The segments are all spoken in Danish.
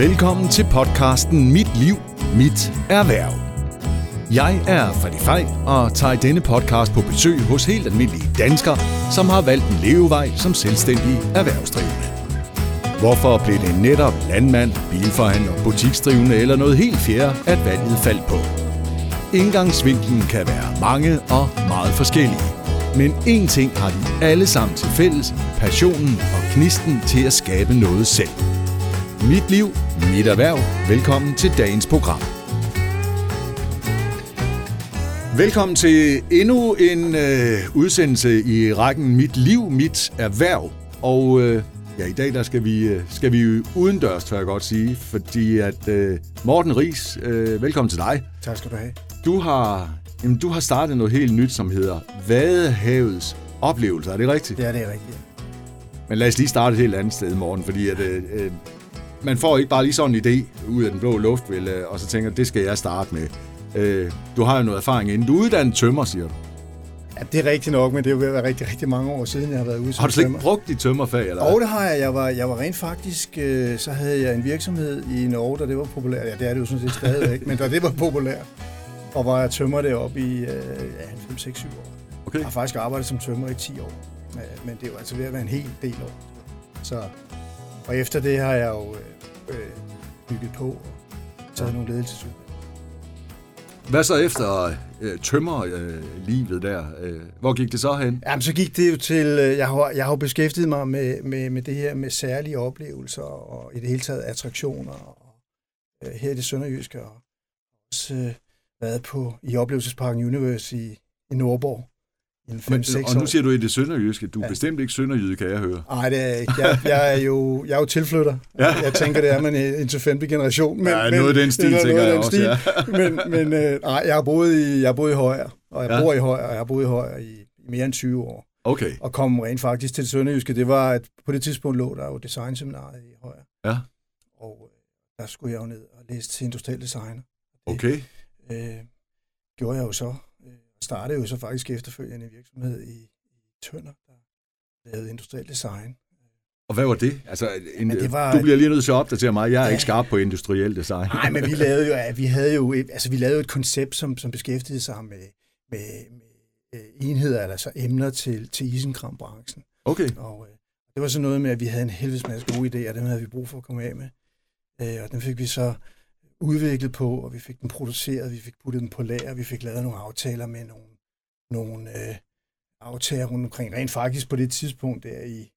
Velkommen til podcasten Mit Liv, Mit Erhverv. Jeg er Freddy Fej og tager denne podcast på besøg hos helt almindelige danskere, som har valgt en levevej som selvstændige erhvervsdrivende. Hvorfor blev det netop landmand, bilforhandler, butiksdrivende eller noget helt fjerde, at valget faldt på? Indgangsvinklen kan være mange og meget forskellige. Men én ting har de alle sammen til fælles, passionen og knisten til at skabe noget selv. Mit liv, mit erhverv. Velkommen til dagens program. Velkommen til endnu en øh, udsendelse i rækken Mit liv, mit erhverv. Og øh, ja, i dag der skal vi øh, skal vi udendørs, tør jeg godt sige, fordi at øh, Morten Ries, øh, velkommen til dig. Tak skal du have. Du har jamen, du har startet noget helt nyt, som hedder Vadehavets oplevelser. Er det rigtigt? Ja, det er rigtigt. Men lad os lige starte et helt andet sted, Morten, fordi at, øh, øh, man får ikke bare lige sådan en idé ud af den blå luft, vel, øh, og så tænker, det skal jeg starte med. Øh, du har jo noget erfaring inden. Du er uddannet tømmer, siger du. Ja, det er rigtigt nok, men det er jo ved at være rigtig, rigtig mange år siden, jeg har været ude som Har du slet ikke brugt dit tømmerfag? Eller? Og det har jeg. Jeg var, jeg var rent faktisk, øh, så havde jeg en virksomhed i Norge, da det var populært. Ja, det er det jo sådan set stadigvæk, men da det var populært. Og var jeg tømmer deroppe i øh, ja, 5, 6, 7 år. Okay. Jeg har faktisk arbejdet som tømmer i 10 år. Men, men det er jo altså ved at være en hel del år. Så, og efter det har jeg jo øh, øh, bygget på og taget nogle ledelsesudvalg. Hvad så efter øh, tømmerlivet der? Øh, hvor gik det så hen? Jamen, så gik det jo til, øh, jeg har, jeg har jo beskæftiget mig med, med, med det her med særlige oplevelser og i det hele taget attraktioner. Og, øh, her i det sønderjyske og også øh, været på i oplevelsesparken Universe i, i Nordborg en 5-6 Men, og nu siger du i det sønderjyske. Du er ja. Ja. bestemt ikke sønderjyde, kan jeg høre. Nej, det er jeg ikke. Jeg, jeg, er jo, jeg er jo tilflytter. Ja. Jeg tænker, det er man i- indtil femte generation. Men, Ja, noget i den stil, eller tænker noget jeg også, stil. men men øh, nej, jeg har boet i, jeg har boet i Højer, og jeg Ja. ja. bor i Højer, og jeg har boet i Højer i, i mere end 20 år. Okay, og kom rent faktisk til det sønderjyske, det var, at på det tidspunkt lå der jo designseminaret i Højer. Ja. Og øh, der skulle jeg jo ned og læse til industriel designer. okay. Øh, gjorde jeg jo så. Øh, startede jo så faktisk efterfølgende en virksomhed i, i Tønder, der lavede industriel design. Og hvad var det? Altså, en, Men det var- Du bliver lige nødt til at opdatere mig. Jeg er Ja. ikke skarp på industriel design. Nej, men vi lavede jo, ja, vi havde jo et, altså vi lavede jo et koncept, som, som beskæftigede sig med, med, med øh, enheder, altså emner til, til isenkrambranchen. Okay, Og øh, det var så noget med, at vi havde en helvedes masse gode idéer, og dem havde vi brug for at komme af med. Øh, og den fik vi så udviklet på, og vi fik den produceret, vi fik puttet den på lager, vi fik lavet nogle aftaler med nogle, nogle øh, aftaler rundt omkring. Rent faktisk på det tidspunkt der i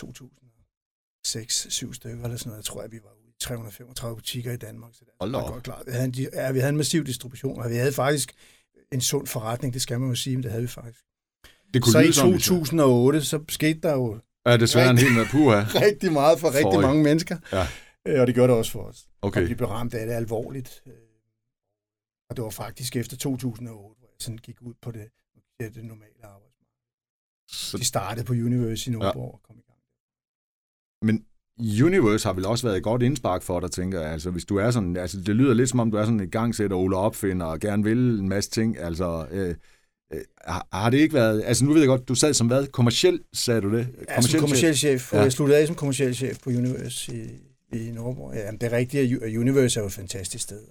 2006-7 stykker eller sådan noget, jeg tror jeg, vi var ude i 335 butikker i Danmark. Så det Hold var godt klart. Vi havde, en, ja, vi havde en massiv distribution, og vi havde faktisk en sund forretning, det skal man jo sige, men det havde vi faktisk. det kunne Så i lyde sådan lidt. 2008, så skete der jo Ja, desværre en hel med puha. rigtig meget for rigtig Føj. mange mennesker. Ja. Øh, Og det gjorde det også for os. Okay. Og vi blev ramt af det alvorligt. Øh, Og det var faktisk efter 2008, hvor jeg sådan gik ud på det, det, normale arbejdsmarked. Så, De startede på Universe i Nordborg ja. og kom i gang. men Universe har vel også været et godt indspark for dig, tænker jeg. Altså, hvis du er sådan, altså, det lyder lidt som om, du er sådan en gangsætter, Ole opfinder, og gerne vil en masse ting. Altså, øh, øh, har, har det ikke været... Altså, nu ved jeg godt, du sad som hvad? Kommerciel, sagde du det? Ja, som kommersiel chef. Ja. Ja. Jeg sluttede af som kommersiel chef på Universe i, i Nordborg. Ja, det er rigtigt, at Universe er jo et fantastisk sted.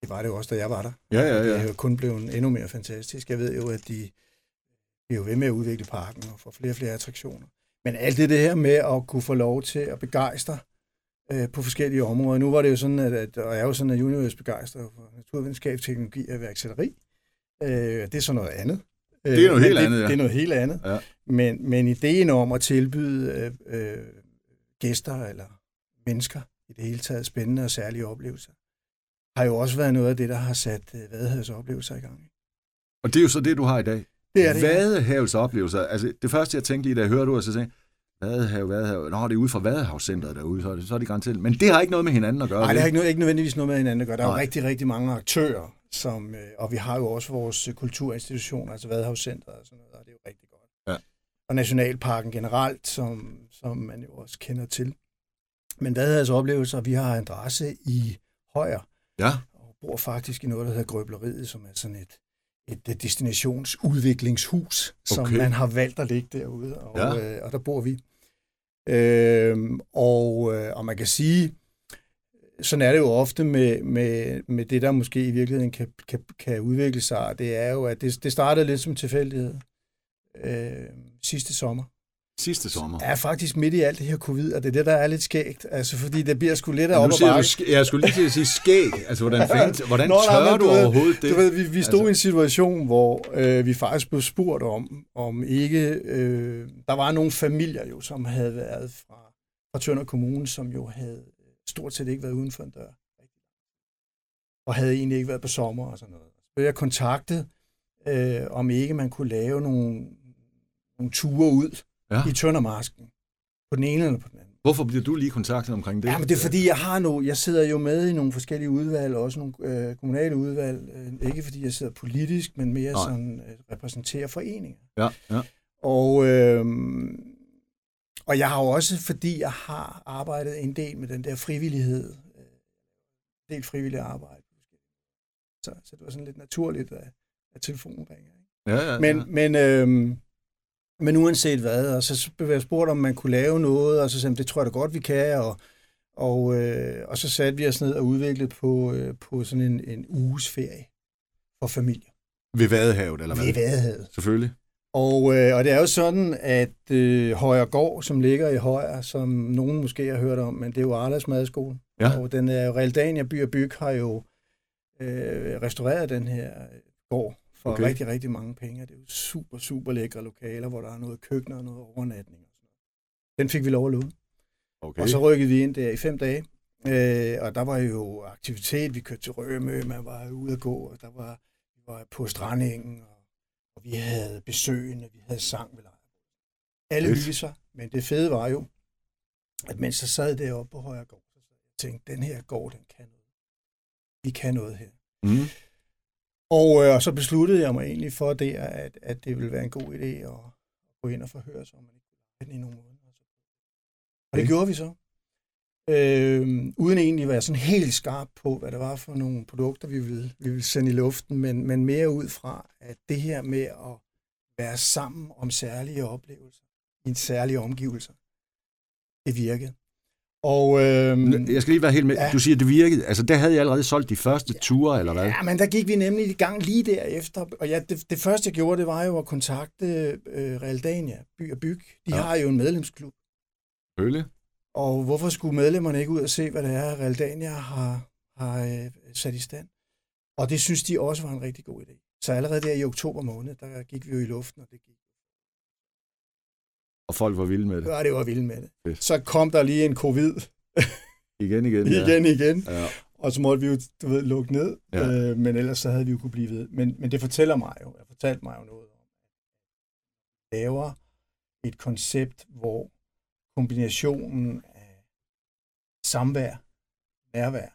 Det var det jo også, da jeg var der. Ja, ja, Det er ja. jo kun blevet endnu mere fantastisk. Jeg ved jo, at de er jo ved med at udvikle parken og få flere og flere attraktioner. Men alt det, det her med at kunne få lov til at begejstre øh, på forskellige områder. Nu var det jo sådan, at, at og jeg er jo sådan, at Universe begejstrer for naturvidenskab, teknologi og iværksætteri. Øh, det er så noget andet. Øh, Det er noget men helt det, andet, ja. Det er noget helt andet. Ja. Men, men ideen om at tilbyde øh, øh, gæster eller mennesker i det hele taget spændende og særlige oplevelser, har jo også været noget af det, der har sat øh, Vadehavets oplevelser i gang. Og det er jo så det, du har i dag. Det er det. ja. Vadehavs oplevelser. Altså, det første, jeg tænkte lige, da jeg hørte det, så tænkte Vadehav, Vadehav. Nå, det er ude fra Vadehavscenteret derude, så er det, så er det garanteret. Men det har ikke noget med hinanden at gøre. Nej, det har ikke, noget, ikke nødvendigvis noget med hinanden at gøre. Der er jo Nej. rigtig, rigtig mange aktører, som, øh, og vi har jo også vores øh, kulturinstitutioner, altså Vadehavscenteret og sådan noget, og det er jo rigtig godt. Ja. Og Nationalparken generelt, som, som man jo også kender til. Men Vadehavs oplevelser, vi har adresse i Højer, Ja, og bor faktisk i noget, der hedder Grøbleriet, som er sådan et, et destinationsudviklingshus, som Okay. man har valgt at ligge derude, og, Ja. øh, og der bor vi. Øh, og, øh, og man kan sige, sådan er det jo ofte med, med, med det, der måske i virkeligheden kan, kan, kan udvikle sig. Det er jo, at det, det startede lidt som tilfældighed øh, sidste sommer. Sidste sommer? Ja, faktisk midt i alt det her covid, og det er det, der er lidt skægt. Altså, fordi det bliver sgu lidt af op og bakke. Jeg skulle lige til at sige skæg. Altså, hvordan, fint, hvordan Nå, tør nej, du, du overhovedet det? Du ved, vi, vi stod altså. i en situation, hvor øh, vi faktisk blev spurgt om, om ikke... Øh, der var nogle familier jo, som havde været fra, fra Tønder Kommune, som jo havde stort set ikke været uden for en dør. Og havde egentlig ikke været på sommer og sådan noget. Så jeg kontaktet, øh, om ikke man kunne lave nogle, nogle ture ud ja. i Tøndermasken. På den ene eller på den anden. Hvorfor bliver du lige kontaktet omkring det? Ja, men det er fordi, jeg har nu, jeg sidder jo med i nogle forskellige udvalg, også nogle øh, kommunale udvalg. Øh, ikke fordi jeg sidder politisk, men mere Nej. sådan øh, repræsenterer foreninger. Ja, ja. Og, øh, og jeg har jo også, fordi jeg har arbejdet en del med den der frivillighed, øh, en del frivillig arbejde. Så, så det var sådan lidt naturligt, at, at telefonen ringer. Ikke? Ja, ja, men, ja. Men, øh, men uanset hvad, og så blev jeg spurgt, om man kunne lave noget, og så sagde det tror jeg da godt, vi kan, og, og, øh, og så satte vi os ned og udviklede på, øh, på sådan en, en uges ferie for familier. Ved Vadehavet, eller hvad? Ved Vadehavet. Selvfølgelig. Og, øh, og det er jo sådan, at øh, Højergård, som ligger i Højer, som nogen måske har hørt om, men det er jo Arlas Madskole. Ja. Og den er Realdania By og Byg har jo øh, restaureret den her gård for okay. rigtig, rigtig mange penge. Det er jo super, super lækre lokaler, hvor der er noget køkken og noget overnatning. Og sådan Den fik vi lov at lukke. Okay. Og så rykkede vi ind der i fem dage. Øh, og der var jo aktivitet. Vi kørte til Rømø, man var ude at gå, og der var, vi var på strandingen, og, og vi havde besøgende, vi havde sang ved lejren. Alle hyggede sig, men det fede var jo, at mens jeg sad deroppe på Højre Gård, så jeg tænkte, den her gård, den kan noget. Vi kan noget her. Mm. Og, øh, og så besluttede jeg mig egentlig for det, at, at det ville være en god idé at gå ind og forhøre sig, om man ikke kunne den i nogle måneder. Og det okay. gjorde vi så. Øh, uden egentlig at være sådan helt skarp på, hvad det var for nogle produkter, vi ville, vi ville sende i luften, men, men mere ud fra, at det her med at være sammen om særlige oplevelser, i en særlig omgivelser, det virkede. Og, øhm, jeg skal lige være helt med. Ja. Du siger, det virkede. Altså, der havde jeg allerede solgt de første ja, ture, eller hvad? Ja, men der gik vi nemlig i gang lige derefter. Og ja, det, det første, jeg gjorde, det var jo at kontakte øh, Realdania, By og Byg. De ja. har jo en medlemsklub. Selvfølgelig. Og hvorfor skulle medlemmerne ikke ud og se, hvad det er, Realdania har, har øh, sat i stand? Og det synes de også var en rigtig god idé. Så allerede der i oktober måned, der gik vi jo i luften, og det gik og folk var vilde med det. Ja, det var vilde med det. Fedt. Så kom der lige en covid. igen, igen. Ja. igen, igen. Ja. Og så måtte vi jo, du ved, lukke ned. Ja. Øh, men ellers så havde vi jo kunne blive ved. Men, men det fortæller mig jo, jeg fortalte mig jo noget om, at laver et koncept, hvor kombinationen af samvær, nærvær,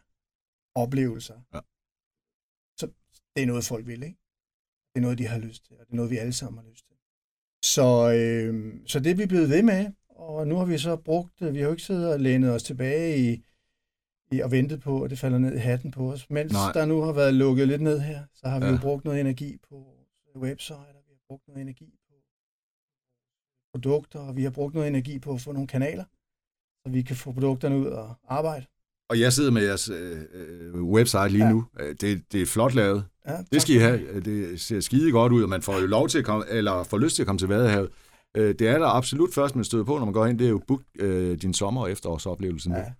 oplevelser, ja. så det er noget, folk vil, ikke? Det er noget, de har lyst til, og det er noget, vi alle sammen har lyst til. Så, øh, så det er vi blevet ved med, og nu har vi så brugt, vi har jo ikke siddet og lænet os tilbage i, i og ventet på, at det falder ned i hatten på os. Mens Nej. der nu har været lukket lidt ned her, så har vi ja. jo brugt noget energi på website, og vi har brugt noget energi på produkter, og vi har brugt noget energi på at få nogle kanaler, så vi kan få produkterne ud og arbejde. Og jeg sidder med jeres øh, øh website lige ja. nu. Øh, det, det er flot lavet. Ja, det skal I have. Det ser skide godt ud, og man får jo lov til at komme, eller får lyst til at komme til Vadehavet. Øh, det er der absolut først, man støder på, når man går ind, det er jo book øh, din sommer- og efterårsoplevelse. Ja.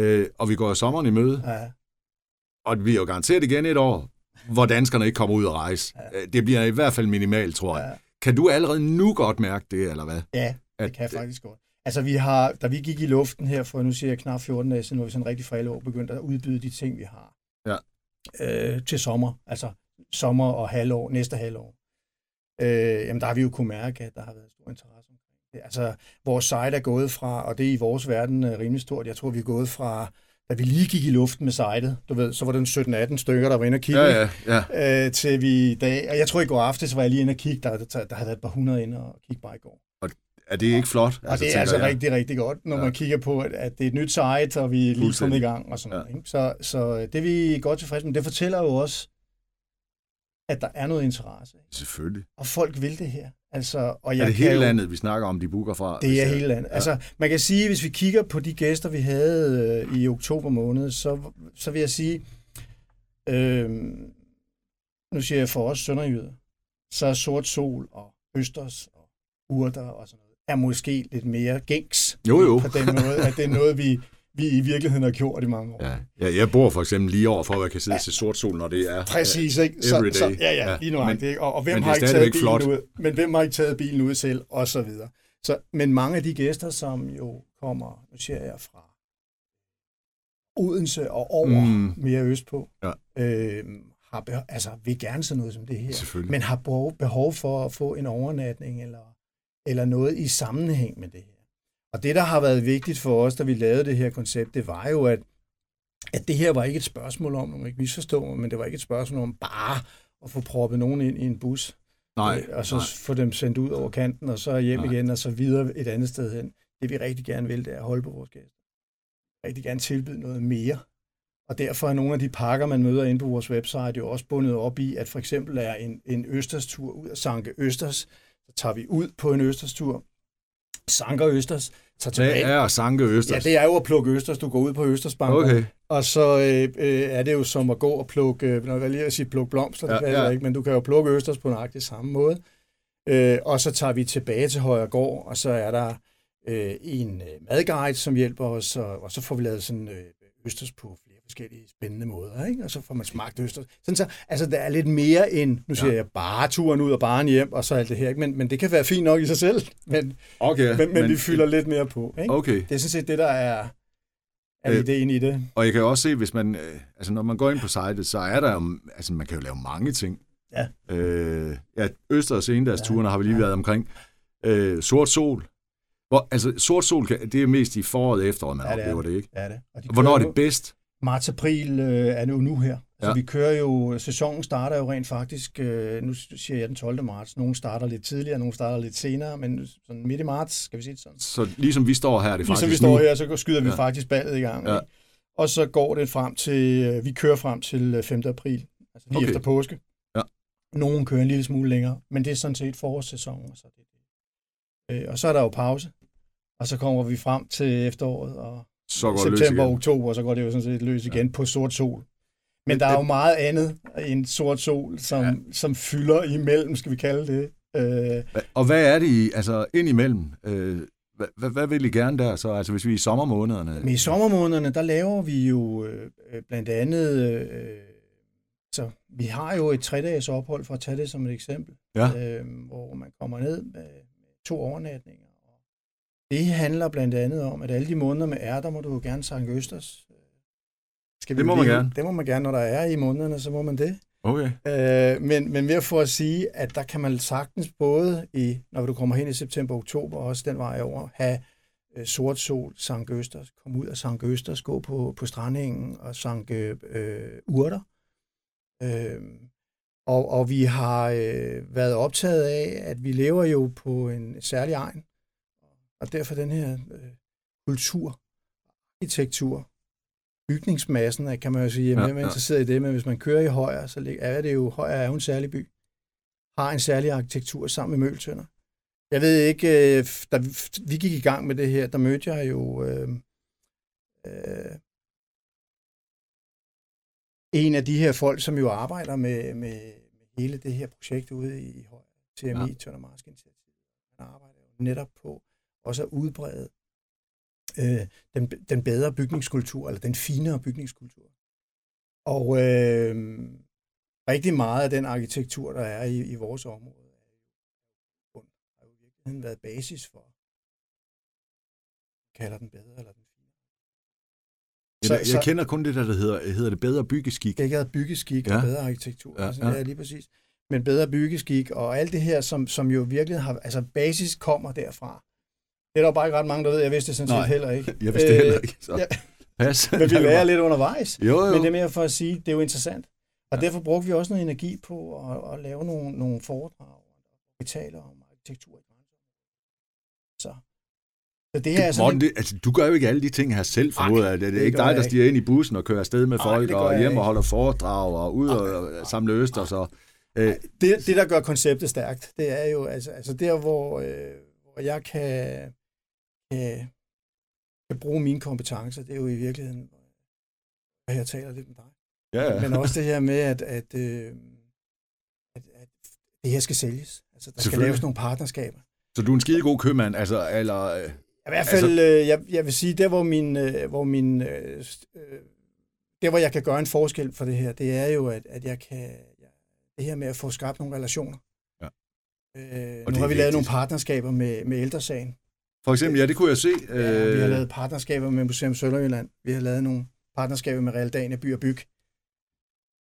Øh, og vi går sommeren i møde. Ja. Og vi er jo garanteret igen et år, hvor danskerne ikke kommer ud og rejse. Ja. Det bliver i hvert fald minimalt, tror jeg. Ja. Kan du allerede nu godt mærke det, eller hvad? Ja, det at, kan jeg faktisk godt. Altså, vi har, da vi gik i luften her for, nu siger jeg knap 14 dage siden, hvor vi sådan rigtig for alle år begyndte at udbyde de ting, vi har. Ja. Øh, til sommer, altså sommer og halvår, næste halvår. Øh, jamen, der har vi jo kunne mærke, at der har været stor interesse omkring det. Altså, vores site er gået fra, og det er i vores verden øh, rimelig stort, jeg tror, vi er gået fra, da vi lige gik i luften med sitet, du ved, så var det en 17-18 stykker, der var inde og kigge, ja, ja, ja. Øh, til vi i dag, og jeg tror i går aftes var jeg lige inde og kigge, der, der, der havde været et par hundrede inde og kigge bare i går. Er det ikke flot? Og altså, det er altså jeg. rigtig, rigtig godt, når ja. man kigger på, at, at det er et nyt site, og vi er lige kommet i gang og sådan ja. noget. Ikke? Så, så det er vi godt tilfredse med. Det fortæller jo også, at der er noget interesse. Selvfølgelig. Og folk vil det her. Altså, og jeg er det hele jo, landet, vi snakker om, de booker fra? Det er hele landet. Ja. Altså, man kan sige, hvis vi kigger på de gæster, vi havde øh, i oktober måned, så, så vil jeg sige, øh, nu siger jeg for os sønderjyder, så er sort sol og østers og urter og sådan noget, er måske lidt mere gængs jo, jo. på den måde, at det er noget, vi, vi i virkeligheden har gjort i mange år. Ja. ja jeg bor for eksempel lige over for, at jeg kan sidde ja. til sort sol, når det er Præcis, ikke? Så, så, ja, ja, lige nu. Men, og, og hvem men har ikke taget bilen flot. ud? Men hvem har ikke taget bilen ud selv? Og så videre. Så, men mange af de gæster, som jo kommer, nu siger jeg fra Odense og over mm. mere østpå, ja. øh, har behov, altså, vil gerne sådan noget som det her, men har behov, behov for at få en overnatning eller, eller noget i sammenhæng med det her. Og det, der har været vigtigt for os, da vi lavede det her koncept, det var jo, at, at det her var ikke et spørgsmål om, om ikke misforstå mig, men det var ikke et spørgsmål om bare at få proppet nogen ind i en bus, nej, øh, og så nej. få dem sendt ud over kanten, og så hjem nej. igen, og så videre et andet sted hen. Det vi rigtig gerne vil, det er at holde på vores gæster. Rigtig gerne tilbyde noget mere. Og derfor er nogle af de pakker, man møder inde på vores website, jo også bundet op i, at for eksempel er en, en Østerstur ud af Sanke Østers, så tager vi ud på en Østerstur, sanker Østers, tager tilbage. Hvad er at sanke Østers? Ja, det er jo at plukke Østers. Du går ud på Østersbanken, okay. og så øh, øh, er det jo som at gå og plukke, øh, når jeg lige at sige plukke blomster, det ja, ja. ikke, men du kan jo plukke Østers på nøjagtig samme måde. Øh, og så tager vi tilbage til Højre Gård, og så er der øh, en øh, madguide, som hjælper os, og, og så får vi lavet sådan øh, Østers på forskellige spændende måder, ikke? og så får man smagt Østers. Sådan så, altså, der er lidt mere end, nu siger ja. jeg, bare turen ud og bare hjem, og så alt det her, ikke? Men, men det kan være fint nok i sig selv, men, okay, men, men, men vi fylder lidt mere på. Ikke? Okay. Det er sådan set det, der er, er øh, ideen i det. Og jeg kan også se, hvis man, øh, altså når man går ind på sitet, så er der jo, altså man kan jo lave mange ting. Ja. Øh, ja, Øster og Sendags-turene ja, har vi lige ja. været omkring. Øh, sort sol. Hvor, altså, sort sol, det er mest i foråret og efteråret, man ja, det oplever det, ikke? Ja, det. Og de Hvornår er det bedst? Marts-april øh, er det jo nu her. Altså, ja. vi kører jo, sæsonen starter jo rent faktisk, øh, nu siger jeg den 12. marts, nogle starter lidt tidligere, nogle starter lidt senere, men sådan midt i marts, skal vi sige det sådan. Så ligesom vi står her, det er ligesom faktisk vi står nu. her, så skyder vi ja. faktisk ballet i gang. Ja. Ikke? Og så går det frem til, øh, vi kører frem til 5. april, altså lige okay. efter påske. Ja. Nogen kører en lille smule længere, men det er sådan set forårssæsonen. Så det, øh, og så er der jo pause, og så kommer vi frem til efteråret, og så går september og oktober, så går det jo sådan set løs igen ja. på sort sol. Men der er jo meget andet end sort sol, som, ja. som fylder imellem, skal vi kalde det. Øh, og hvad er det i, altså ind imellem? Øh, hvad, hvad, hvad vil I gerne der så? Altså hvis vi er i sommermånederne? Men i sommermånederne, der laver vi jo øh, blandt andet, øh, så vi har jo et tre-dages ophold, for at tage det som et eksempel, ja. øh, hvor man kommer ned med to overnatninger. Det handler blandt andet om, at alle de måneder med er, der må du jo gerne sange Østers. Skal vi det må man gerne. Det må man gerne, når der er i månederne, så må man det. Okay. Øh, men, men ved at få at sige, at der kan man sagtens både, i, når du kommer hen i september og oktober, også den vej over, have øh, sort sol, Sankt Østers, komme ud af Sankt Østers, gå på, på strandingen og sanke øh, urter. Øh, og, og vi har øh, været optaget af, at vi lever jo på en særlig egen, og derfor den her øh, kultur, arkitektur, bygningsmassen, kan man jo sige, jamen, ja, ja. interesseret i det, men hvis man kører i Højer, så er det jo, Højer er jo en særlig by, har en særlig arkitektur sammen med Møltønder. Jeg ved ikke, øh, da vi gik i gang med det her, der mødte jeg jo øh, øh, en af de her folk, som jo arbejder med, med hele det her projekt ude i Højer, TMI, ja. Tønder Marsk Initiativ. Han arbejder jo netop på også at udbrede øh, den, den bedre bygningskultur, eller den finere bygningskultur. Og øh, rigtig meget af den arkitektur, der er i, i vores område, har jo i virkeligheden været basis for, kalder den bedre eller den finere. Så, jeg, jeg kender kun det, der hedder, hedder det bedre byggeskik. Det hedder byggeskik ja. og bedre arkitektur. Ja, altså, ja. Det er lige præcis. Men bedre byggeskik og alt det her, som, som jo virkelig har, altså basis kommer derfra. Det er der bare ikke ret mange, der ved. Jeg vidste det sådan set heller ikke. jeg vidste det heller ikke. Så. Ja. Pas. Men vi lærer lidt undervejs. Jo, jo. Men det er mere for at sige, det er jo interessant. Og ja. derfor brugte vi også noget energi på at, at lave nogle, nogle foredrag, vi taler om arkitektur i Så. Så det her er sådan Morten, det, altså, du gør jo ikke alle de ting her selv, formoder Det, det, det er ikke dig, der stiger ind i bussen og kører afsted med folk, Ej, og hjem og holder foredrag, og ud og samle øster, og så Øh, det, det, der gør konceptet stærkt, det er jo altså, altså der, hvor, øh, hvor jeg kan, kan, kan bruge mine kompetencer, det er jo i virkeligheden, at jeg taler lidt med dig. Ja, ja. Men også det her med, at, at, øh, at, at det her skal sælges. Altså, der skal laves nogle partnerskaber. Så du er en skide god købmand, altså, eller... Øh, I hvert fald, altså... øh, jeg, jeg vil sige, der hvor min, øh, hvor min øh, øh, der hvor jeg kan gøre en forskel for det her, det er jo, at, at jeg kan, det her med at få skabt nogle relationer. Ja. Øh, og nu har vi lavet nogle partnerskaber med, med ældresagen. For eksempel, ja, det kunne jeg se. Ja, øh... Vi har lavet partnerskaber med Museum Sønderjylland. Vi har lavet nogle partnerskaber med Realdania By og Byg.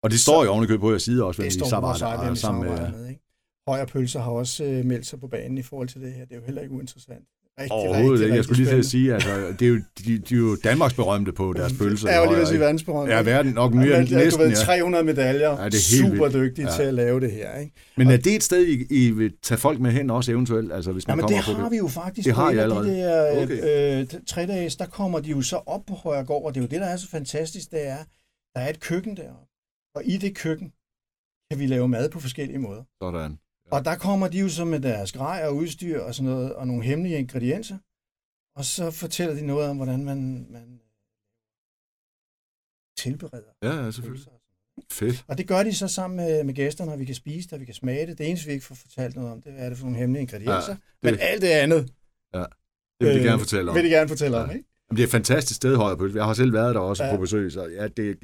Og det står jo ovenikøbet på jeres side også, står vi samarbejder, sammen med. med ikke? Højre Pølser har også øh, meldt sig på banen i forhold til det her. Det er jo heller ikke uinteressant. Rigtig, Overhovedet rigtig, ikke. Jeg skulle lige til at sige, altså, det er jo, de, de er jo Danmarks berømte på deres pølser. Ja, jeg lige vil sige verdensberømte. Ja, verden nok mere ja, næsten. Du ved, 300 medaljer. Ja, det er helt Super dygtige ja. til at lave det her. Ikke? Men er det et sted, I, I vil tage folk med hen også eventuelt? Altså, hvis man ja, men kommer det har det? vi jo faktisk. Det har I allerede? De der okay. øh, tre dage, der kommer de jo så op på Højergård, og det er jo det, der er så fantastisk, det er, der er et køkken deroppe. Og i det køkken kan vi lave mad på forskellige måder. Sådan. Og der kommer de jo så med deres grej og udstyr og sådan noget, og nogle hemmelige ingredienser. Og så fortæller de noget om, hvordan man, man tilbereder. Ja, ja, selvfølgelig. Fedt. Og det gør de så sammen med, med gæsterne, og vi kan spise det, og vi kan smage det. Det eneste, vi ikke får fortalt noget om, det er det for nogle hemmelige ingredienser. Ja, det... Men alt det andet... Ja, det vil de øh, gerne fortælle om. Vil de gerne fortælle ja. om, ikke? Jamen, det er et fantastisk sted, Højrepølse. Jeg har selv været der også ja. på besøg, så ja, det,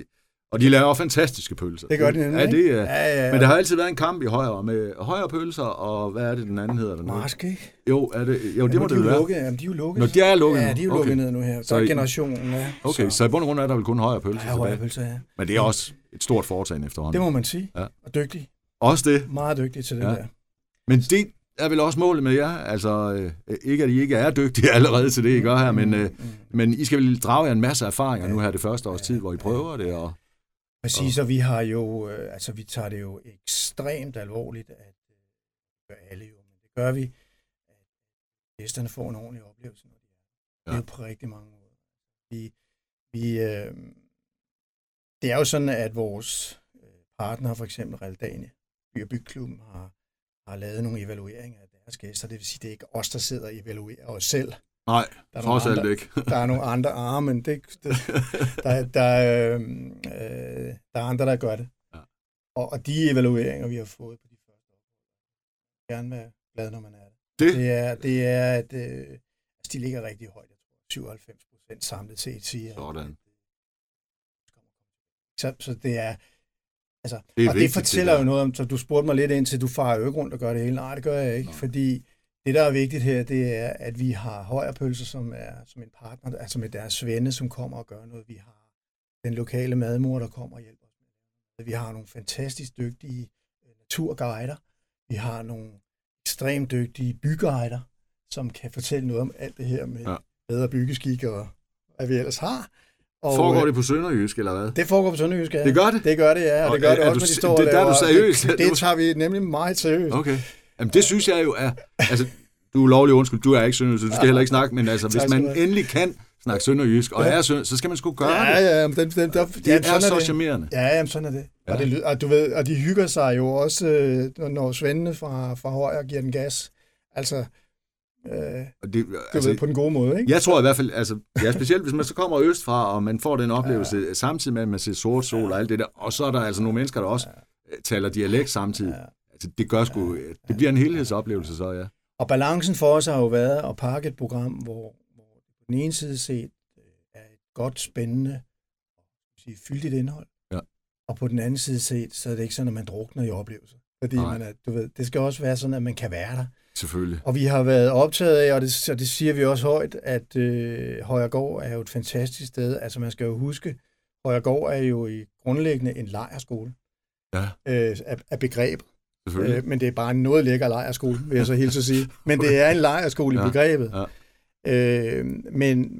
og de laver fantastiske pølser. Det gør de nemlig, ja, det, ja. Ja, ja, ja. Men der har altid været en kamp i højre med højre pølser, og hvad er det, den anden hedder? Marsk, ikke? Jo, er det, jo, det må det være. Lukket. Jamen, de er jo lukket. Nå, de er lukket Ja, de er jo lukket okay. ned nu her. Så er generationen, ja. Okay, så. så i bund og grund er der vel kun højre pølser Ja, højre pølser, ja. Men det er også et stort foretagende efterhånden. Det må man sige. Ja. Og dygtig. Også det. Meget dygtig til det ja. der. Men det er vel også målet med jer. Altså, øh, ikke at I ikke er dygtige allerede til det, I gør her, men, øh, mm. men I skal vel drage jer en masse erfaringer ja. nu her det første års tid, hvor I prøver det, og Præcis, og vi har jo, øh, altså vi tager det jo ekstremt alvorligt, at øh, gør alle jo, men det gør vi, at gæsterne får en ordentlig oplevelse, når de er. Ja. Det er jo på rigtig mange måder. Vi, vi, øh, det er jo sådan, at vores øh, partner, for eksempel Realdania, By- og Bygklubben, har, har lavet nogle evalueringer af deres gæster. Det vil sige, det er ikke os, der sidder og evaluerer os selv. Nej, der er trods alt ikke. der er nogle andre arme, men det, det, der, der, øh, øh, der er andre, der gør det. Ja. Og, og de evalueringer, vi har fået på de første år, gerne være glad, når man er det. Det, det er, det er at øh, altså, de ligger rigtig højt. Jeg tror, 97 procent samlet set siger. Sådan. Så, så det er, altså, det er og vigtigt, det fortæller det jo noget om, så du spurgte mig lidt ind til, du farer jo ikke rundt og gør det hele. Nej, det gør jeg ikke, Nå. fordi det, der er vigtigt her, det er, at vi har højerpølser, som er som en partner, altså med deres venne, som kommer og gør noget. Vi har den lokale madmor, der kommer og hjælper os med Vi har nogle fantastisk dygtige øh, naturguider. Vi har nogle ekstremt dygtige bygguider, som kan fortælle noget om alt det her med ja. bedre byggeskik og hvad vi ellers har. Og, foregår øh, det på Sønderjysk, eller hvad? Det foregår på Sønderjysk, ja. Det gør det? Det gør det, ja. Og, og det gør er, det også du, med de store Det, der er du seriøst. Det, det tager vi nemlig meget seriøst. Okay. Jamen, det synes jeg jo er... Altså, du er lovlig undskyld, du er ikke sønderjysk, så du skal heller ikke snakke, men altså, hvis man endelig kan snakke sønderjysk, og er sønder, så skal man sgu gøre ja, det. Ja, ja, den, den, der, det ja, er så charmerende. Ja, jamen, sådan er det. Ja. Og, det og, du ved, og de hygger sig jo også, øh, når svendene fra, fra Højer giver den gas. Altså, øh, det, du altså, ved, på den gode måde, ikke? Jeg tror i hvert fald, altså, ja, specielt hvis man så kommer østfra, og man får den oplevelse, ja. samtidig med, at man ser sort sol og alt det der, og så er der altså nogle mennesker, der også ja. taler dialekt samtidig. Ja. Altså, det gør sgu, det bliver en helhedsoplevelse så, ja. Og balancen for os har jo været at pakke et program, hvor, hvor på den ene side set øh, er et godt, spændende sige, fyldigt indhold. Ja. Og på den anden side set, så er det ikke sådan, at man drukner i oplevelser. Fordi man er, du ved, det skal også være sådan, at man kan være der. Selvfølgelig. Og vi har været optaget af, og det, og det siger vi også højt, at øh, Højergård er jo et fantastisk sted. Altså man skal jo huske, Højergård er jo i grundlæggende en lejerskole ja. øh, af, af begrebet. Øh, men det er bare en noget lækker lejerskole, vil jeg så helt så sige. Men det er en lejerskole ja, i begrebet. Ja. Øh, men,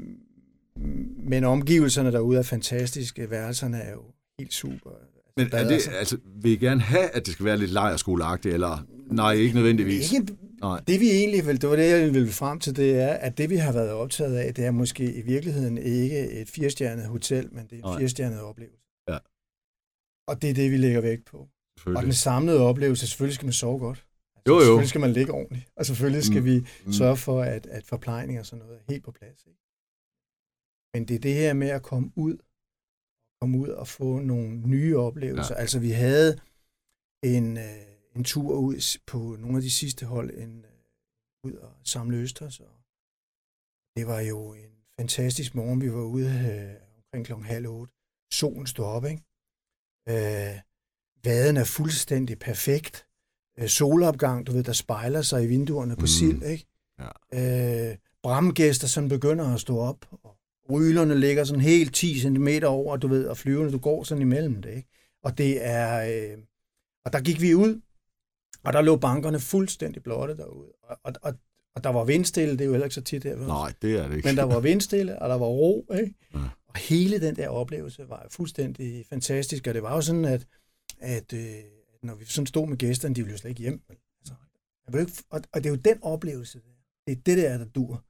men omgivelserne derude er fantastiske. Værelserne er jo helt super. Men er det, altså, vil I gerne have, at det skal være lidt lejerskoleagtigt, eller nej, ikke nødvendigvis? Ikke, nej. Det vi egentlig vil, det var det, jeg ville frem til, det er, at det vi har været optaget af, det er måske i virkeligheden ikke et firestjernet hotel, men det er en firestjernet oplevelse. Ja. Og det er det, vi lægger vægt på. Og den samlede oplevelse, selvfølgelig skal man sove godt. Altså, Jo, jo. Selvfølgelig skal man ligge ordentligt. Og selvfølgelig skal Mm, vi mm. sørge for, at, at forplejning og sådan noget er helt på plads. Ikke? Men det er det her med at komme ud, komme ud og få nogle nye oplevelser. Ja. Altså vi havde en, øh, en tur ud på nogle af de sidste hold, en, øh, ud og samle Østers. Og det var jo en fantastisk morgen. Vi var ude øh, omkring klokken halv otte. Solen stod op, ikke? Øh, vaden er fuldstændig perfekt. Øh, solopgang, du ved, der spejler sig i vinduerne på Mm. sild, ikke? Ja. Øh, bramgæster, som begynder at stå op, og rylerne ligger sådan helt 10 cm over, du ved, og flyverne, du går sådan imellem det, ikke? Og det er... Øh, og der gik vi ud, og der lå bankerne fuldstændig blotte derude. Og, og, og, og der var vindstille, det er jo heller ikke så tit her. Nej, det er det ikke. Men der var vindstille, og der var ro, ikke? Ja. Og hele den der oplevelse var fuldstændig fantastisk, og det var jo sådan, at, at øh, når vi sådan stod med gæsterne, de ville jo slet ikke hjem. Altså, jeg vil ikke, og, og det er jo den oplevelse, det er det der, der dur.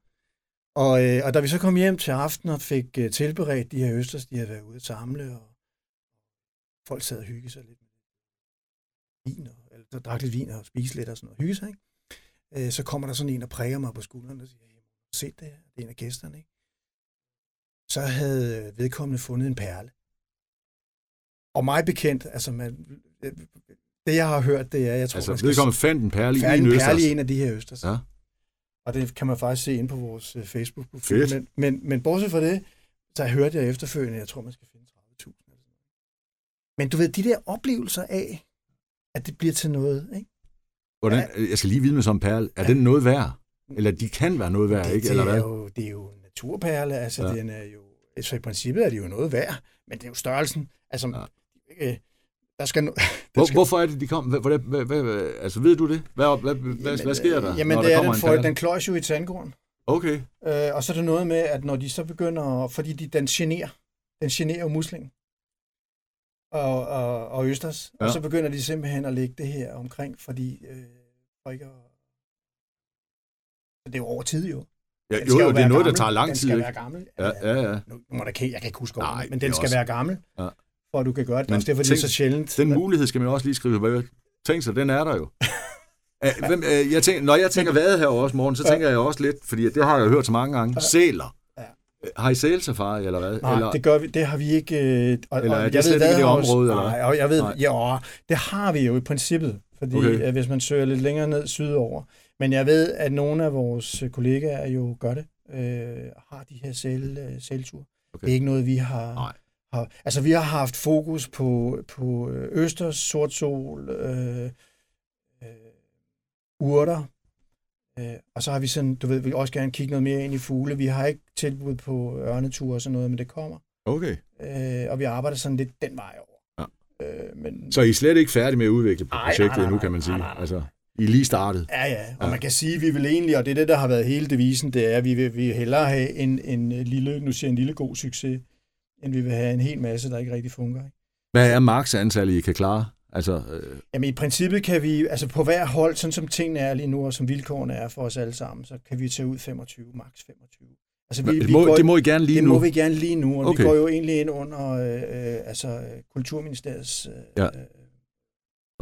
Og, øh, og da vi så kom hjem til aften og fik øh, tilberedt de her østers, de havde været ude at samle, og folk sad og hyggede sig lidt med vin, og, eller der drak lidt vin og spiste lidt og sådan noget, hygge sig, ikke? Øh, så kommer der sådan en, der præger mig på skulderen og siger, "Jamen, se det her, det er en af gæsterne, ikke? Så havde vedkommende fundet en perle. Og mig bekendt, altså man, det jeg har hørt, det er, jeg tror, Altså, man skal vedkommende fandt en perle i en perle i en af de her østers. Ja. Og det kan man faktisk se ind på vores øh, Facebook-profil. Men, men, men bortset fra det, så hørte jeg efterfølgende, jeg tror, man skal finde 30.000. eller sådan noget. Men du ved, de der oplevelser af, at det bliver til noget, ikke? Hvordan, jeg skal lige vide med sådan en perle. Er den noget værd? Eller de kan være noget værd, det, ikke? det, Eller er hvad? jo, det er jo en naturperle, altså Ja. ja. den er jo, så i princippet er det jo noget værd, men det er jo størrelsen. Altså, Ja. Øh, der skal, no, der Hvor, skal hvorfor er det, de kom? Hvad, hvad, hvad, hvad, altså, ved du det? Hvad, hvad, hvad, hvad sker der, Jamen, når det der er, den, en for, den kløjs jo i tandgården. Okay. Øh, og så er det noget med, at når de så begynder, fordi de, den generer, den generer jo muslingen og, og, og østers, ja. Og så begynder de simpelthen at lægge det her omkring, fordi øh, for ikke at... Så det er jo over tid jo. Ja, Den jo, jo, det er noget, der gammel. tager lang den tid, skal ikke? være gammel. Ja, ja, ja. Nu, nu må der, jeg kan ikke huske Nej, men den skal også- være gammel, Ja. At du kan gøre det. Men også derfor, det er tænk- så sjældent. Den mulighed skal man også lige skrive. Hvad- Tænk sig, den er der jo. Hvem, jeg tænker, når jeg tænker vade her også, morgen, så tænker jeg også lidt, fordi det har jeg hørt så mange gange, sæler. Har I sælsafari, eller hvad? Nej, eller, det gør vi, det har vi ikke. Øh, og, Eller er det jeg slet ikke hvad det område, eller Nej, og jeg ved, Nej. ja, det har vi jo i princippet, fordi Okay. hvis man søger lidt længere ned sydover. Men jeg ved, at nogle af vores kollegaer jo gør det, øh, har de her sæl, øh, sælture. Okay. Det er ikke noget, vi har, Nej. Har... Altså, vi har haft fokus på, på øh, østers, sort sol, øh, øh, urter, øh, og så har vi sådan, du ved, vi også gerne kigge noget mere ind i fugle. Vi har ikke tilbud på ørneture og sådan noget, men det kommer. Okay. Øh, og vi arbejder sådan lidt den vej over. Ja. Øh, men, Så I er slet ikke færdige med at udvikle Nej, projektet nej, nej, endnu, kan man nej, sige. nej, nej. Altså, I er lige startet. ja, ja, og Ja. man kan sige, at vi vil egentlig, og det er det, der har været hele devisen, det er, at vi vil, vi vil hellere have en, en lille, nu siger en lille god succes, end vi vil have en hel masse, der ikke rigtig fungerer. Ikke? Hvad er maks antal, I kan klare? Altså, øh, Jamen i princippet kan vi, altså på hver hold, sådan som tingene er lige nu, og som vilkårene er for os alle sammen, så kan vi tage ud 25, maks 25. Altså vi, det, vi må, går, det må I gerne lige det nu. må vi gerne lige nu, og Okay. vi går jo egentlig ind under øh, øh, altså, Kulturministeriets, øh, Ja. øh,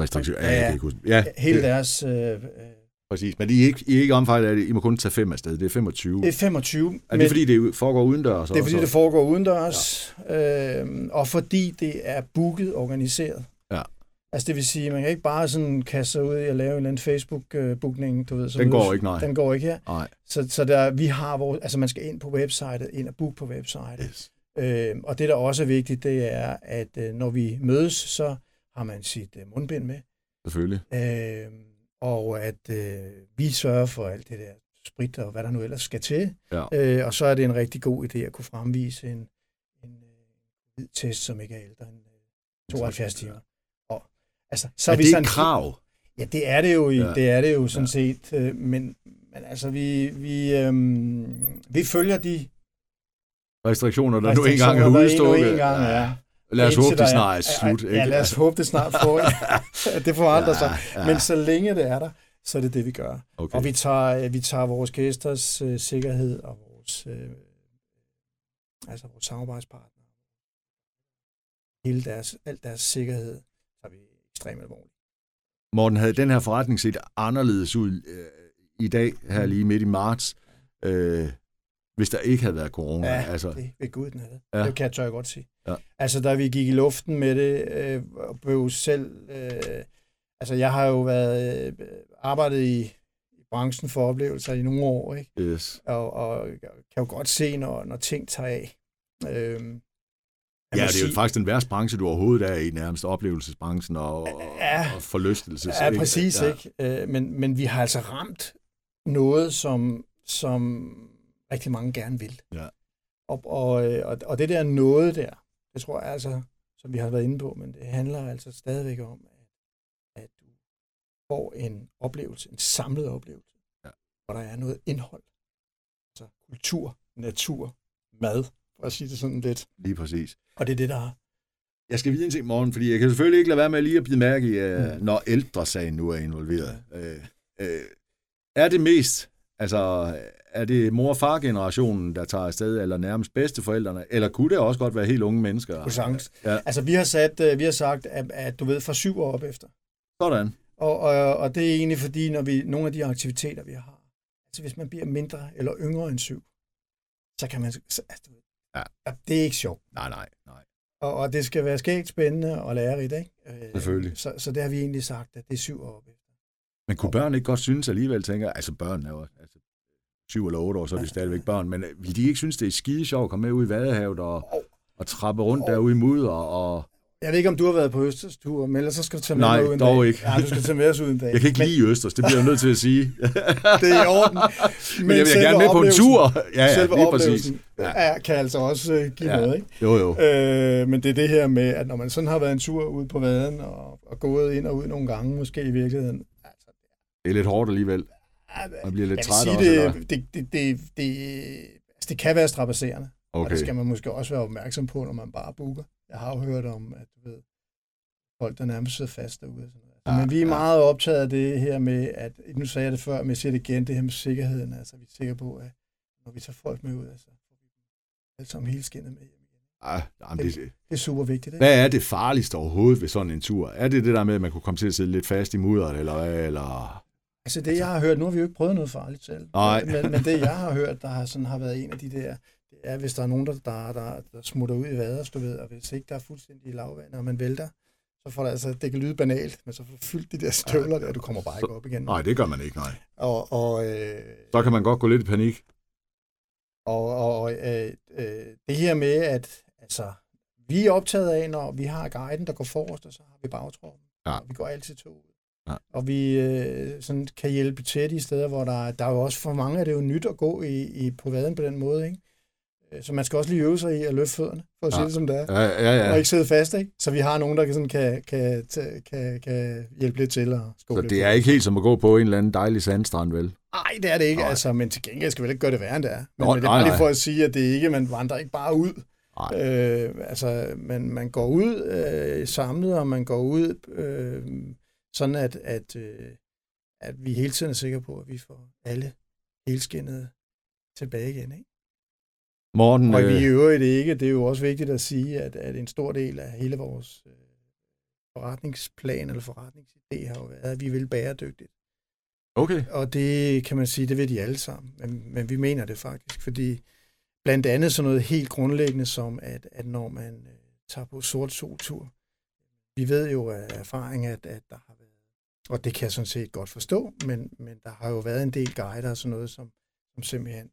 Restriktion. Ja, Ja. Ja, hele det, deres, øh, øh, præcis. Men I er ikke, I er ikke omfattet af det. I må kun tage fem afsted. Det er 25. det er 25, er det fordi, det foregår udendørs? det er fordi, det foregår udendørs, ja. øh, og fordi det er booket organiseret. Ja. Altså det vil sige, man kan ikke bare sådan kaste sig ud i at lave en eller anden Facebook-bookning, du ved. så Den går ikke, nej. Den går ikke her. Nej. Så, så der, vi har vores, altså man skal ind på websitet, ind og booke på websitet. Yes. Øh, og det, der også er vigtigt, det er, at øh, når vi mødes, så har man sit øh, mundbind med. Selvfølgelig. Øh, og at øh, vi sørger for alt det der sprit og hvad der nu ellers skal til. Ja. Øh, og så er det en rigtig god idé at kunne fremvise en, en øh, test, som ikke er ældre end øh, 72 timer. Og, altså, så er vi det sådan, et krav? Ja, det er det jo, i, Ja. ja. det er det jo sådan Ja. ja. set. Øh, men, men altså, vi, vi, øhm, vi følger de Restriktioner, der nu engang er restriktioner, der udstukket. nu engang er. Lad os håbe, det snart er slut. Ikke? ja, lad os håbe, det snart får. det forandrer Ja, sig. ja. Men så længe det er der, så er det det, vi gør. Okay. Og vi tager, vi tager vores gæsters øh, sikkerhed og vores, øh, altså vores samarbejdspartnere, hele deres, alt deres sikkerhed, tager vi ekstremt alvorligt. Morten, havde den her forretning set anderledes ud øh, i dag, her lige midt i marts, øh, hvis der ikke havde været corona? Ja, altså, det ved Gud, den havde. Ja. Det kan jeg tør jeg godt sige. Ja. Altså, da vi gik i luften med det, øh, og blev selv... Øh, altså, jeg har jo været øh, arbejdet i, i branchen for oplevelser i nogle år, ikke? yes. Og, og kan jo godt se, når, når ting tager af. Øh, Ja, det er jo faktisk den værste branche, du overhovedet er i, nærmest oplevelsesbranchen og, Ja. og forlystelses. Ja, præcis, ja. ikke? Øh, men, men vi har altså ramt noget, som, som rigtig mange gerne vil. Ja. Og, og, øh, og, og det der noget der, det tror jeg altså, som vi har været inde på, men det handler altså stadigvæk om, at, at du får en oplevelse, en samlet oplevelse, Ja. hvor der er noget indhold. Altså kultur, natur, mad, for at sige det sådan lidt. Lige præcis. Og det er det, der har. Jeg skal vide en ting, morgen, fordi jeg kan selvfølgelig ikke lade være med lige at bide mærke i, uh, når ældresagen nu er involveret. Øh, øh, er det mest, altså, er det mor- og far-generationen, der tager afsted, eller nærmest bedsteforældrene, eller kunne det også godt være helt unge mennesker? Croissants. Ja. Altså, vi har, sat, øh, vi har sagt, at, at du ved, fra syv år op efter. Sådan. Og, og, og det er egentlig fordi, når vi nogle af de aktiviteter, vi har, altså hvis man bliver mindre eller yngre end syv, så kan man... Så, altså, Ja. Det er ikke sjovt. Nej, nej, nej. Og, og det skal være skægt, spændende og lærerigt, ikke? Øh, Selvfølgelig. Så, så det har vi egentlig sagt, at det er syv år op efter. Men kunne børn ikke godt synes alligevel, tænker altså børn er jo altså, syv eller otte år, så er de stadigvæk børn, men øh, vil de ikke synes, det er skide sjovt at komme med ud i Vadehavet og, og trappe rundt derude i mudder og... Jeg ved ikke, om du har været på Østers tur, men ellers så skal du tage med Nej, mig uden dog dag. ikke. Ja, du skal tage med os uden dag. Jeg kan ikke lide Østers, det bliver jeg nødt til at sige. Det er i orden. Men, men jeg vil gerne med på en tur. Ja, ja, selve lige præcis. ja. kan altså også øh, give Ja. noget, ikke? Jo, jo. Øh, men det er det her med, at når man sådan har været en tur ud på vaden og, og gået ind og ud nogle gange, måske i virkeligheden, altså, Det er lidt hårdt alligevel. Man bliver lidt træt også. sige, eller? det, det, det, det, det, altså, det kan være strapasserende, okay. og det skal man måske også være opmærksom på, når man bare booker. Jeg har jo hørt om, at du ved, folk, der nærmest sidder fast derude. Sådan noget. Ja, Ja, men vi er ja. meget optaget af det her med, at nu sagde jeg det før, men jeg siger det igen, det her med sikkerheden. Altså, vi er sikre på, at når vi tager folk med ud, altså, alle sammen hele skinnet med hjem. Ja, jamen, det, Det er super vigtigt, ikke? hvad er det farligste overhovedet ved sådan en tur? Er det det der med, at man kunne komme til at sidde lidt fast i mudderet, eller hvad? Eller... Altså det, jeg har hørt, nu har vi jo ikke prøvet noget farligt selv, Nej. men, men det, jeg har hørt, der har, sådan, har været en af de der, det er, hvis der er nogen, der, der, der, der smutter ud i vader, du ved, og hvis ikke der er fuldstændig lavvand, og man vælter, så får det altså, det kan lyde banalt, men så får du fyldt de der støvler der, du kommer bare ikke op igen. Nej, det gør man ikke, nej. Og, og, øh, Så kan man godt gå lidt i panik. og, og øh, øh, det her med, at altså, vi er optaget af, når vi har guiden, der går forrest, og så har vi bagtroppen. Ja. Og vi går altid to ud. Ja. Og vi øh, sådan kan hjælpe til de steder, hvor der, er- der er jo også for mange af det er jo nyt at gå i, i på vaden på den måde, ikke? Øh, Så man skal også lige øve sig i at løfte fødderne, for at Ja. sige det som det er. Ja, ja, Og ja. ikke sidde fast, ikke? Så vi har nogen, der kan, sådan, kan, kan, kan, kan, hjælpe lidt til og Så det på. er ikke helt som at gå på en eller anden dejlig sandstrand, vel? Nej, det er det ikke, Nej. altså, men til gengæld skal vi ikke gøre det værre, end det er. Men, Nå, men det er nej, bare lige nej. for at sige, at det ikke, man vandrer ikke bare ud. Nej. Øh, altså, man, man går ud øh, samlet, og man går ud øh, sådan, at, at, øh, at vi hele tiden er sikre på, at vi får alle helskindet tilbage igen. Ikke? Morten, Og vi øh, i øvrigt ikke, det er jo også vigtigt at sige, at, at en stor del af hele vores øh, forretningsplan eller forretningsidé har jo været, at vi vil bæredygtigt. okay. Og det kan man sige, det ved de alle sammen. Men, men vi mener det faktisk, fordi blandt andet sådan noget helt grundlæggende som, at, at når man øh, tager på sort soltur, vi ved jo af erfaring, at, at der har været, og det kan jeg sådan set godt forstå, men, men der har jo været en del guider og sådan noget, som, som simpelthen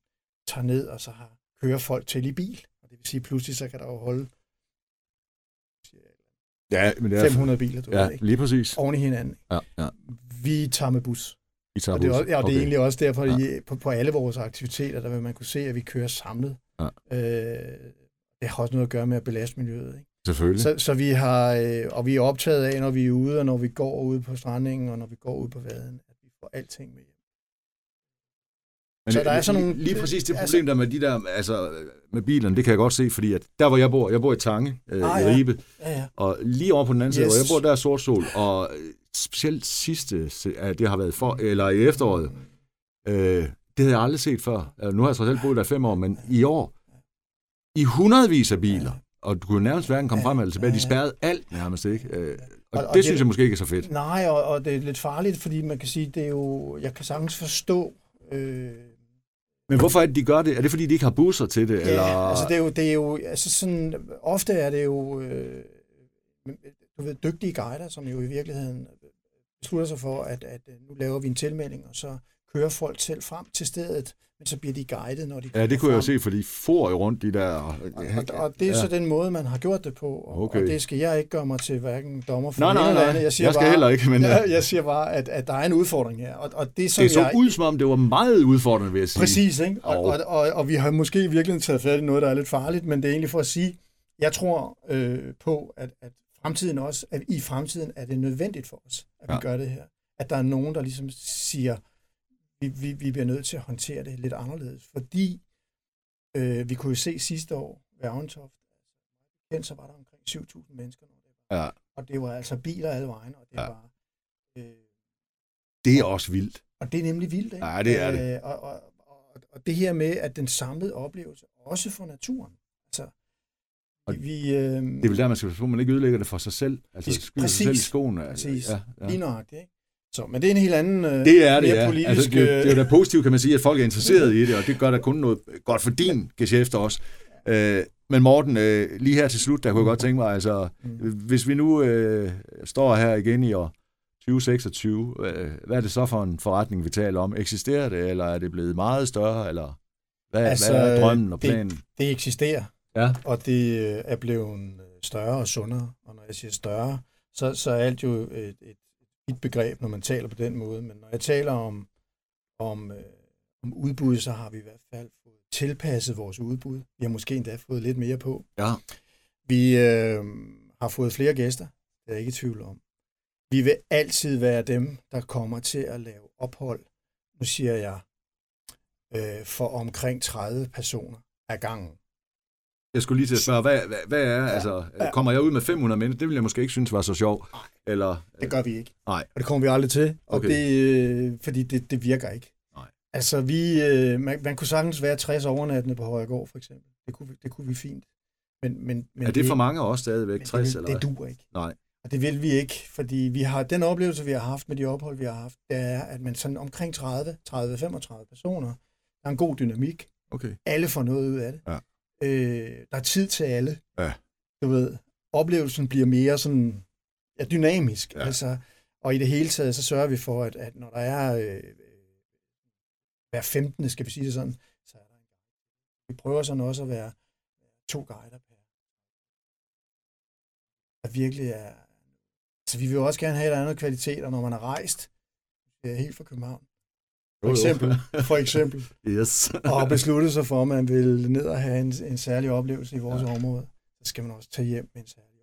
tager ned og så har kører folk til i bil. Og det vil sige, pludselig så kan der jo holde Ja, men det er... 500 biler, du Ja, ved ikke, lige præcis. oven i hinanden. Ja, ja. Vi tager med bus. I tager Og det, er, også, ja, og det er egentlig også derfor, Ja. ja. på, på alle vores aktiviteter, der vil man kunne se, at vi kører samlet. Ja. Øh, det har også noget at gøre med at belaste miljøet. Ikke? Selvfølgelig. Så, så vi har, øh, og vi er optaget af, når vi er ude, og når vi går ude på strandingen, og når vi går ud på vaden, at vi får alting med hjem. Men så der er sådan lige- nogle- Lige præcis det altså- problem der med de der, altså med bilerne, det kan jeg godt se, fordi at der hvor jeg bor, jeg bor i Tange, øh, Ah, i ja. Ribe, Ja, ja. og lige over på den anden side, Yes. hvor jeg bor, der er sort sol, og øh, specielt sidste, at det har været for, eller i efteråret, øh, det havde jeg aldrig set før. Altså, nu har jeg så selv boet der fem år, men i år, i hundredvis af biler, og du kunne nærmest hverken komme Ja, frem eller tilbage, de spærrede alt nærmest, ikke? Øh, Og, og, og det, det synes jeg måske ikke er så fedt. Nej, og, og det er lidt farligt, fordi man kan sige, det er jo, jeg kan sagtens forstå... Øh, men hvorfor er det, de gør det? Er det, fordi de ikke har busser til det? Ja, eller? altså det er jo, det er jo altså sådan, ofte er det jo øh, du ved, dygtige guider, som jo i virkeligheden beslutter sig for, at, at nu laver vi en tilmelding, og så kører folk selv frem til stedet, men så bliver de guidet, når de Ja, det kunne frem. jeg jo se, for de får jo rundt de der... Og, og, og det er ja. så den måde, man har gjort det på, og, okay. og det skal jeg ikke gøre mig til hverken dommer for nej, nej, nej. Jeg, siger jeg skal bare, heller ikke, men... Jeg, jeg siger bare, at, at der er en udfordring her, og, og det, som det så jeg, ud, som om det var meget udfordrende, vil jeg sige. Præcis, ikke? Og, og, og, og vi har måske virkelig taget fat i noget, der er lidt farligt, men det er egentlig for at sige, jeg tror øh, på, at, at fremtiden også, at i fremtiden er det nødvendigt for os, at ja. vi gør det her. At der er nogen, der ligesom siger, vi, vi, vi bliver nødt til at håndtere det lidt anderledes, fordi øh, vi kunne jo se sidste år ved Aventoft, altså, så var der omkring 7.000 mennesker. Når det var. Ja. Og det var altså biler alle vejen, og det ja. var... Øh, det er også vildt. Og det er nemlig vildt, ikke? Ja, det er det. Øh, og, og, og, og det her med, at den samlede oplevelse, også for naturen, altså og vi, øh, det er vel der, man skal passe på, man ikke ødelægger det for sig selv. Altså skyder sig selv i skoene. Præcis, ja, ja. lige nøjagtigt. Ikke? Så, men det er en helt anden øh, det er det, ja. politisk... Altså, det, det er jo da positivt, kan man sige, at folk er interesseret i det, og det gør da kun noget godt for din geschæft også. Øh, men Morten, øh, lige her til slut, der kunne jeg godt tænke mig, altså, mm. hvis vi nu øh, står her igen i år 2026, øh, hvad er det så for en forretning, vi taler om? Eksisterer det, eller er det blevet meget større, eller hvad, altså, hvad er drømmen og planen? Det, det eksisterer. Ja. Og det øh, er blevet øh, større og sundere. Og når jeg siger større, så, så er alt jo et, et, et begreb, når man taler på den måde. Men når jeg taler om, om, øh, om udbud, så har vi i hvert fald fået tilpasset vores udbud. Vi har måske endda fået lidt mere på. Ja. Vi øh, har fået flere gæster, det er jeg ikke i tvivl om. Vi vil altid være dem, der kommer til at lave ophold, nu siger jeg, øh, for omkring 30 personer ad gangen. Jeg skulle lige til at spørge, hvad, hvad, hvad er, ja, altså, ja. kommer jeg ud med 500 mennesker? Det ville jeg måske ikke synes var så sjovt. Eller, det gør vi ikke. Nej. Og det kommer vi aldrig til, og okay. det, øh, fordi det, det virker ikke. Nej. Altså, vi, øh, man, man kunne sagtens være 60 overnattende på Højregård, for eksempel. Det kunne, det kunne vi fint. Men, men, men er det, det for mange også stadigvæk, 60 det, eller Det duer ikke. Nej. Og det vil vi ikke, fordi vi har den oplevelse, vi har haft med de ophold, vi har haft, det er, at man sådan omkring 30, 30-35 personer, der er en god dynamik. Okay. Alle får noget ud af det. Ja. Øh, der er tid til alle. Ja. Du ved, oplevelsen bliver mere sådan ja, dynamisk. Ja. Altså, og i det hele taget, så sørger vi for, at, at når der er øh, hver 15. skal vi sige det sådan, så er der en Vi prøver sådan også at være to guider per. Der virkelig er... Så vi vil jo også gerne have et andet kvalitet, og når man har rejst, helt fra København, for eksempel, for eksempel. yes. og besluttet sig for, at man vil ned og have en, en særlig oplevelse i vores ja. område, så skal man også tage hjem med en særlig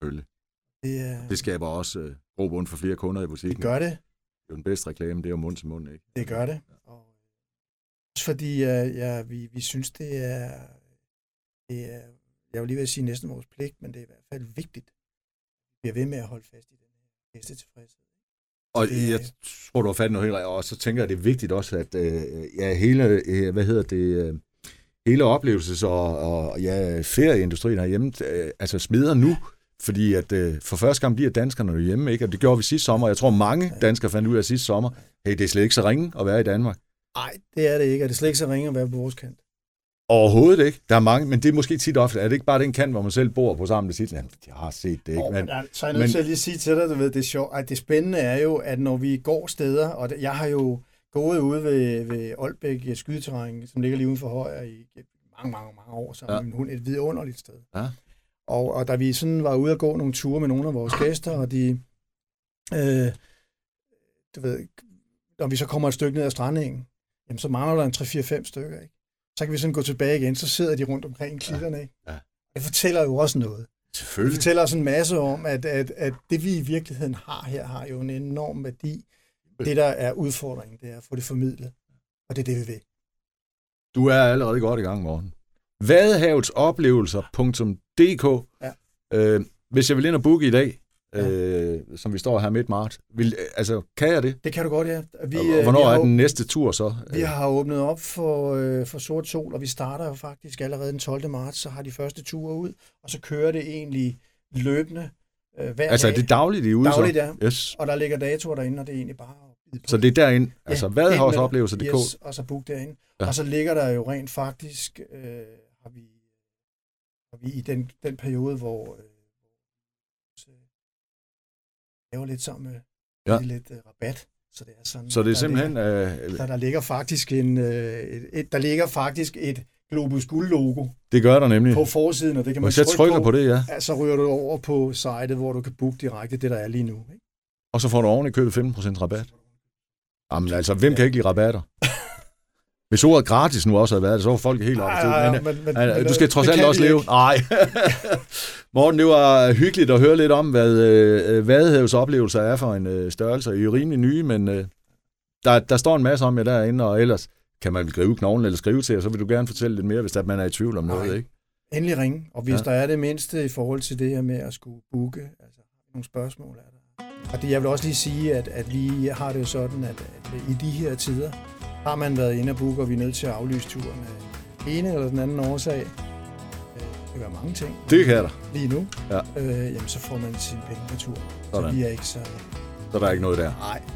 oplevelse. Det, er, det skaber også uh, grobund for flere kunder i butikken. Det gør det. Det er jo den bedste reklame, det er jo mund til mund, ikke? Det gør det. Og også fordi uh, ja, vi, vi synes, det er, det er, jeg vil lige vil sige næsten vores pligt, men det er i hvert fald vigtigt. Vi er ved med at holde fast i den her bedste tilfredshed. Og det, jeg tror, du har fat noget helt og så tænker jeg, det er vigtigt også, at øh, ja, hele, øh, hvad hedder det, øh, hele oplevelses- og, og ja, ferieindustrien herhjemme, øh, altså smider nu, fordi at øh, for første gang bliver danskerne hjemme, ikke? og det gjorde vi sidste sommer. Jeg tror, mange danskere fandt ud af sidste sommer, hey, det er slet ikke så ringe at være i Danmark. Nej, det er det ikke, og det er slet ikke så ringe at være på vores kant. Overhovedet ikke. Der er mange, men det er måske tit ofte. Er det ikke bare den kant, hvor man selv bor på sammen med sit land? Jeg har set det ikke. Oh, men, men, så er jeg nødt til at lige sige til dig, du ved, det er sjovt. At det spændende er jo, at når vi går steder, og jeg har jo gået ude ved, ved Aalbæk skydeterræn, som ligger lige uden for Højer i mange, mange, mange år, så ja. hun et vidunderligt sted. Ja. Og, og da vi sådan var ude at gå nogle ture med nogle af vores gæster, og de, øh, du ved, når vi så kommer et stykke ned ad strandingen, jamen så mangler der en 3-4-5 stykker, ikke? Så kan vi sådan gå tilbage igen, så sidder de rundt omkring klitterne. Ja. Ja. Det fortæller jo også noget. Selvfølgelig. Det fortæller os en masse om, at, at, at det vi i virkeligheden har her, har jo en enorm værdi. Det, der er udfordringen, det er at få det formidlet. Og det er det, vi vil. Du er allerede godt i gang, Morten. Vadehavetsoplevelser.dk ja. øh, Hvis jeg vil ind og booke i dag, øh, som vi står her midt marts. Vil, altså, kan jeg det? Det kan du godt, ja. Vi, og, øh, hvornår vi er den næste tur så? Vi har åbnet op for, øh, for Sort Sol, og vi starter jo faktisk allerede den 12. marts, så har de første ture ud, og så kører det egentlig løbende øh, hver Altså, er dag. det dagligt, I er ude Dagligt, så? ja. Yes. Og der ligger datoer derinde, og det er egentlig bare på. Så det er derinde, altså Ja, vadehavsoplevelser.dk. Yes, og så book derinde. Ja. Ja. Og så ligger der jo rent faktisk, øh, har vi, har vi i den, den periode, hvor øh, så laver lidt sammen med Ja. ja. lidt øh, rabat. Så det er sådan, Så det er der simpelthen... Ligger, Øh, der, der ligger faktisk en, øh, et, der ligger faktisk et Globus Guld logo det gør der nemlig. på forsiden, og det kan man Hvis jeg trykke trykker på, på det, ja. Ja, så ryger du over på sitet, hvor du kan booke direkte det, der er lige nu. Ikke? Og så får du oven i købet 15% rabat. Jamen altså, hvem kan ikke lide rabatter? Hvis ordet gratis nu også havde været det, så var folk helt oppe. Ej, Men, ej, men, Ja, du skal øh, trods alt også leve. Nej. Morten, det var hyggeligt at høre lidt om, hvad øh, Vadehavs oplevelser er for en øh, størrelse. I er rimelig nye, men øh, der, der står en masse om jer derinde, og ellers kan man skrive knoglen eller skrive til jer, så vil du gerne fortælle lidt mere, hvis der, man er i tvivl om noget, Nej. ikke? Endelig ringe, og hvis Ja. ja. der er det mindste i forhold til det her med at skulle booke, altså nogle spørgsmål er der. Og det, jeg vil også lige sige, at, at vi har det jo sådan, at, at i de her tider har man været inde og booke, og vi er nødt til at aflyse turen af den ene eller den anden årsag. Øh, Det kan være mange ting. Det kan der. Lige nu. Ja. Øh, jamen, så får man sine penge retur. Så Sådan. vi er ikke så... Så der er ikke noget der.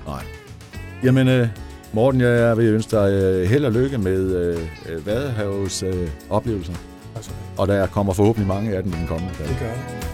Nej. Jamen, øh, Morten, jeg vil ønske dig øh, held og lykke med øh, øh, Vadehavs øh, oplevelser, Altså, og der kommer forhåbentlig mange af dem i den kommende dag. det gør det.